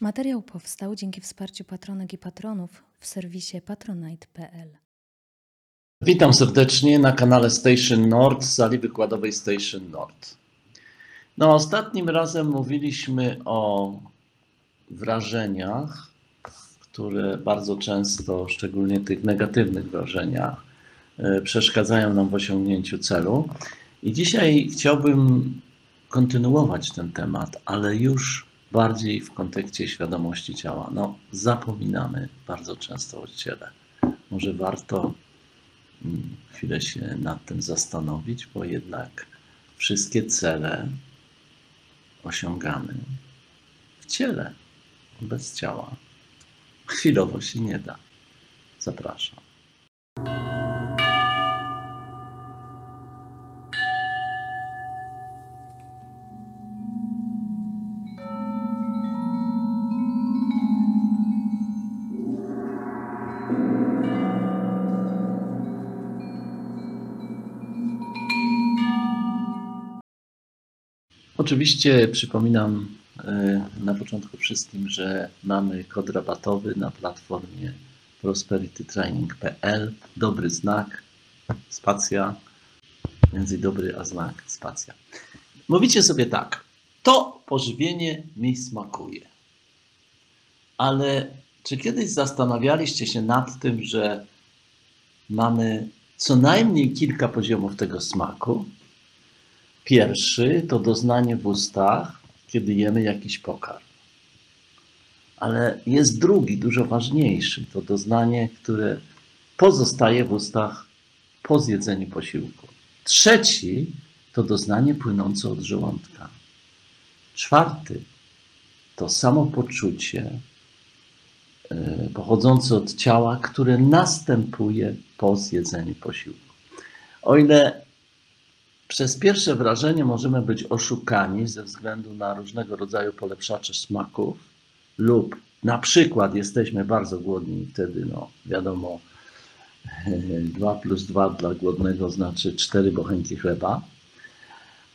Materiał powstał dzięki wsparciu patronek i patronów w serwisie patronite.pl. Witam serdecznie na kanale Station Nord, sali wykładowej Station Nord. No, ostatnim razem mówiliśmy o wrażeniach, które bardzo często, szczególnie tych negatywnych wrażeniach, e, przeszkadzają nam w osiągnięciu celu. I dzisiaj chciałbym kontynuować ten temat, ale już bardziej w kontekście świadomości ciała. No, zapominamy bardzo często o ciele. Może warto mm, chwilę się nad tym zastanowić, bo jednak wszystkie cele osiągamy w ciele. Bez ciała chwilowo się nie da. Zapraszam. Oczywiście przypominam e, na początku wszystkim, że mamy kod rabatowy na platformie prosperitytraining.pl. Dobry znak, spacja, między dobry a znak, spacja. Mówicie sobie tak, to pożywienie mi smakuje. Ale czy kiedyś zastanawialiście się nad tym, że mamy co najmniej kilka poziomów tego smaku? Pierwszy to doznanie w ustach, kiedy jemy jakiś pokarm. Ale jest drugi, dużo ważniejszy. To doznanie, które pozostaje w ustach po zjedzeniu posiłku. Trzeci to doznanie płynące od żołądka. Czwarty to samopoczucie yy, pochodzące od ciała, które następuje po zjedzeniu posiłku. O ile przez pierwsze wrażenie możemy być oszukani ze względu na różnego rodzaju polepszacze smaków, lub na przykład jesteśmy bardzo głodni i wtedy, no wiadomo, 2 plus 2 dla głodnego znaczy 4 bochenki chleba.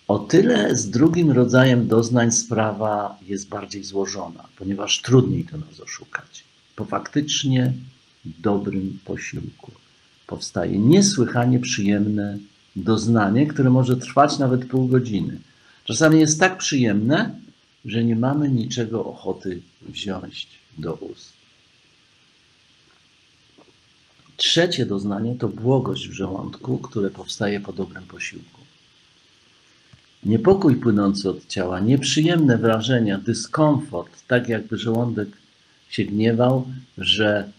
O tyle z drugim rodzajem doznań sprawa jest bardziej złożona, ponieważ trudniej to nas oszukać. Po faktycznie dobrym posiłku powstaje niesłychanie przyjemne doznanie, które może trwać nawet pół godziny. Czasami jest tak przyjemne, że nie mamy niczego ochoty wziąć do ust. Trzecie doznanie to błogość w żołądku, które powstaje po dobrym posiłku. Niepokój płynący od ciała, nieprzyjemne wrażenia, dyskomfort, tak jakby żołądek się gniewał, że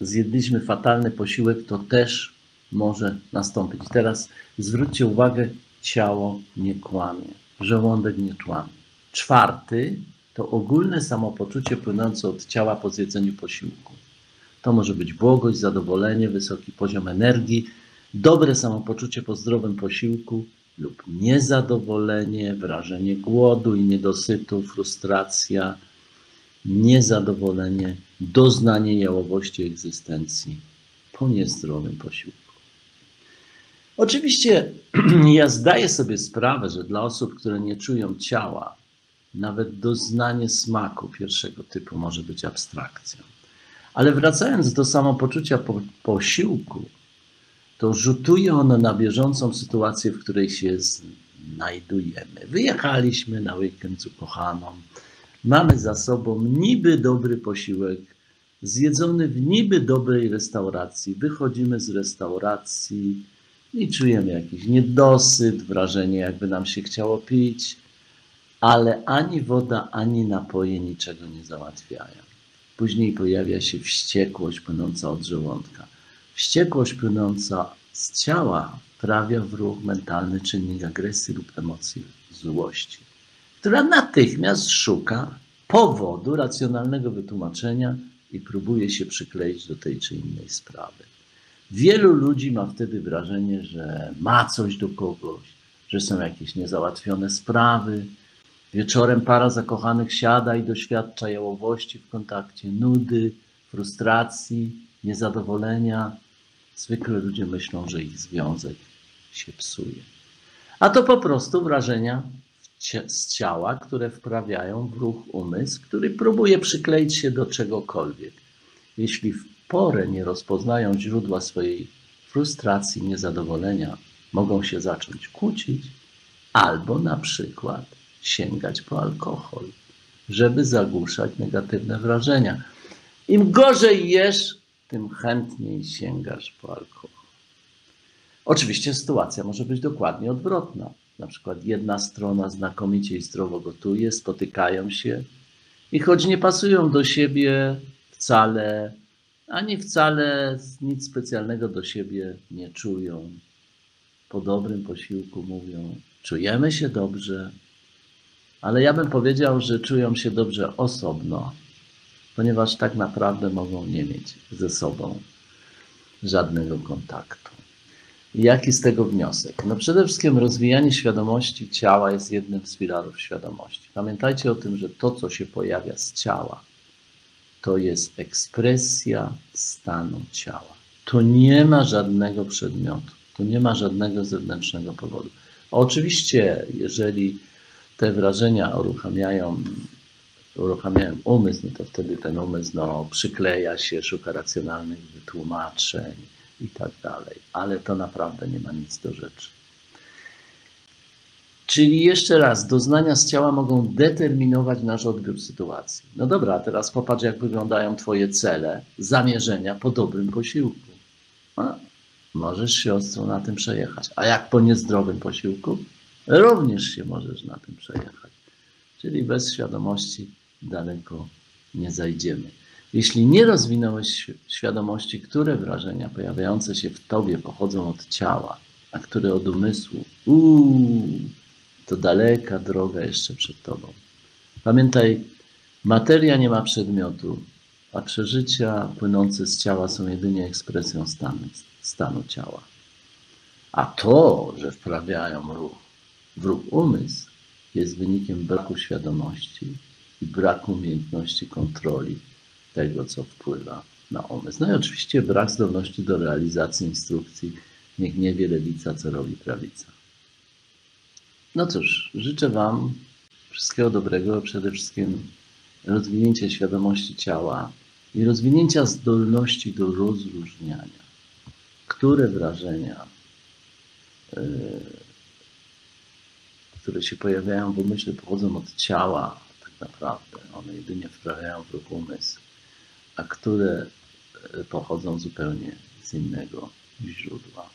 zjedliśmy fatalny posiłek, to też może nastąpić. Teraz zwróćcie uwagę, ciało nie kłamie, żołądek nie kłamie. Czwarty to ogólne samopoczucie płynące od ciała po zjedzeniu posiłku. To może być błogość, zadowolenie, wysoki poziom energii, dobre samopoczucie po zdrowym posiłku lub niezadowolenie, wrażenie głodu i niedosytu, frustracja, niezadowolenie, doznanie jałowości egzystencji po niezdrowym posiłku. Oczywiście ja zdaję sobie sprawę, że dla osób, które nie czują ciała, nawet doznanie smaku pierwszego typu może być abstrakcją. Ale wracając do samopoczucia po posiłku, to rzutuje ono na bieżącą sytuację, w której się znajdujemy. Wyjechaliśmy na weekend z ukochaną, mamy za sobą niby dobry posiłek, zjedzony w niby dobrej restauracji. Wychodzimy z restauracji, i czujemy jakiś niedosyt, wrażenie, jakby nam się chciało pić, ale ani woda, ani napoje niczego nie załatwiają. Później pojawia się wściekłość płynąca od żołądka. Wściekłość płynąca z ciała wprawia w ruch mentalny czynnik agresji lub emocji złości, która natychmiast szuka powodu racjonalnego wytłumaczenia i próbuje się przykleić do tej czy innej sprawy. Wielu ludzi ma wtedy wrażenie, że ma coś do kogoś, że są jakieś niezałatwione sprawy. Wieczorem para zakochanych siada i doświadcza jałowości w kontakcie, nudy, frustracji, niezadowolenia. Zwykle ludzie myślą, że ich związek się psuje. A to po prostu wrażenia z ciała, które wprawiają w ruch umysł, który próbuje przykleić się do czegokolwiek. Jeśli porę nie rozpoznają źródła swojej frustracji, niezadowolenia, mogą się zacząć kłócić albo na przykład sięgać po alkohol, żeby zagłuszać negatywne wrażenia. Im gorzej jesz, tym chętniej sięgasz po alkohol. Oczywiście sytuacja może być dokładnie odwrotna. Na przykład jedna strona znakomicie i zdrowo gotuje, spotykają się i choć nie pasują do siebie wcale, ani wcale nic specjalnego do siebie nie czują, po dobrym posiłku mówią, czujemy się dobrze, ale ja bym powiedział, że czują się dobrze osobno, ponieważ tak naprawdę mogą nie mieć ze sobą żadnego kontaktu. Jaki z tego wniosek? No przede wszystkim rozwijanie świadomości ciała jest jednym z filarów świadomości. Pamiętajcie o tym, że to, co się pojawia z ciała, to jest ekspresja stanu ciała. To nie ma żadnego przedmiotu, to nie ma żadnego zewnętrznego powodu. Oczywiście, jeżeli te wrażenia uruchamiają, uruchamiają umysł, no to wtedy ten umysł no, przykleja się, szuka racjonalnych wytłumaczeń i tak dalej. Ale to naprawdę nie ma nic do rzeczy. Czyli jeszcze raz, doznania z ciała mogą determinować nasz odbiór sytuacji. No dobra, teraz popatrz, jak wyglądają Twoje cele, zamierzenia po dobrym posiłku. A, możesz się ostro na tym przejechać. A jak po niezdrowym posiłku? Również się możesz na tym przejechać. Czyli bez świadomości daleko nie zajdziemy. Jeśli nie rozwinąłeś świ- świadomości, które wrażenia pojawiające się w tobie pochodzą od ciała, a które od umysłu, uuu, to daleka droga jeszcze przed tobą. Pamiętaj, materia nie ma przedmiotu, a przeżycia płynące z ciała są jedynie ekspresją stanu, stanu ciała. A to, że wprawiają ruch w ruch umysł, jest wynikiem braku świadomości i braku umiejętności kontroli tego, co wpływa na umysł. No i oczywiście brak zdolności do realizacji instrukcji. Niech nie wie lewica, co robi prawica. No cóż, życzę Wam wszystkiego dobrego, przede wszystkim rozwinięcia świadomości ciała i rozwinięcia zdolności do rozróżniania, które wrażenia, yy, które się pojawiają w umyśle, pochodzą od ciała, tak naprawdę. One jedynie wprawiają w ruch umysł, a które e, pochodzą zupełnie z innego źródła.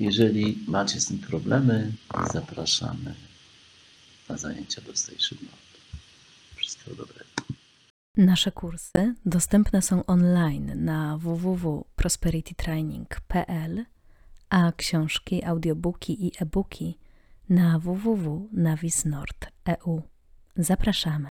Jeżeli macie z tym problemy, zapraszamy na zajęcia do Station Note. Wszystkiego dobrego. Nasze kursy dostępne są online na www.prosperitytraining.pl, a książki, audiobooki i e-booki na www.navisnord.eu. Zapraszamy.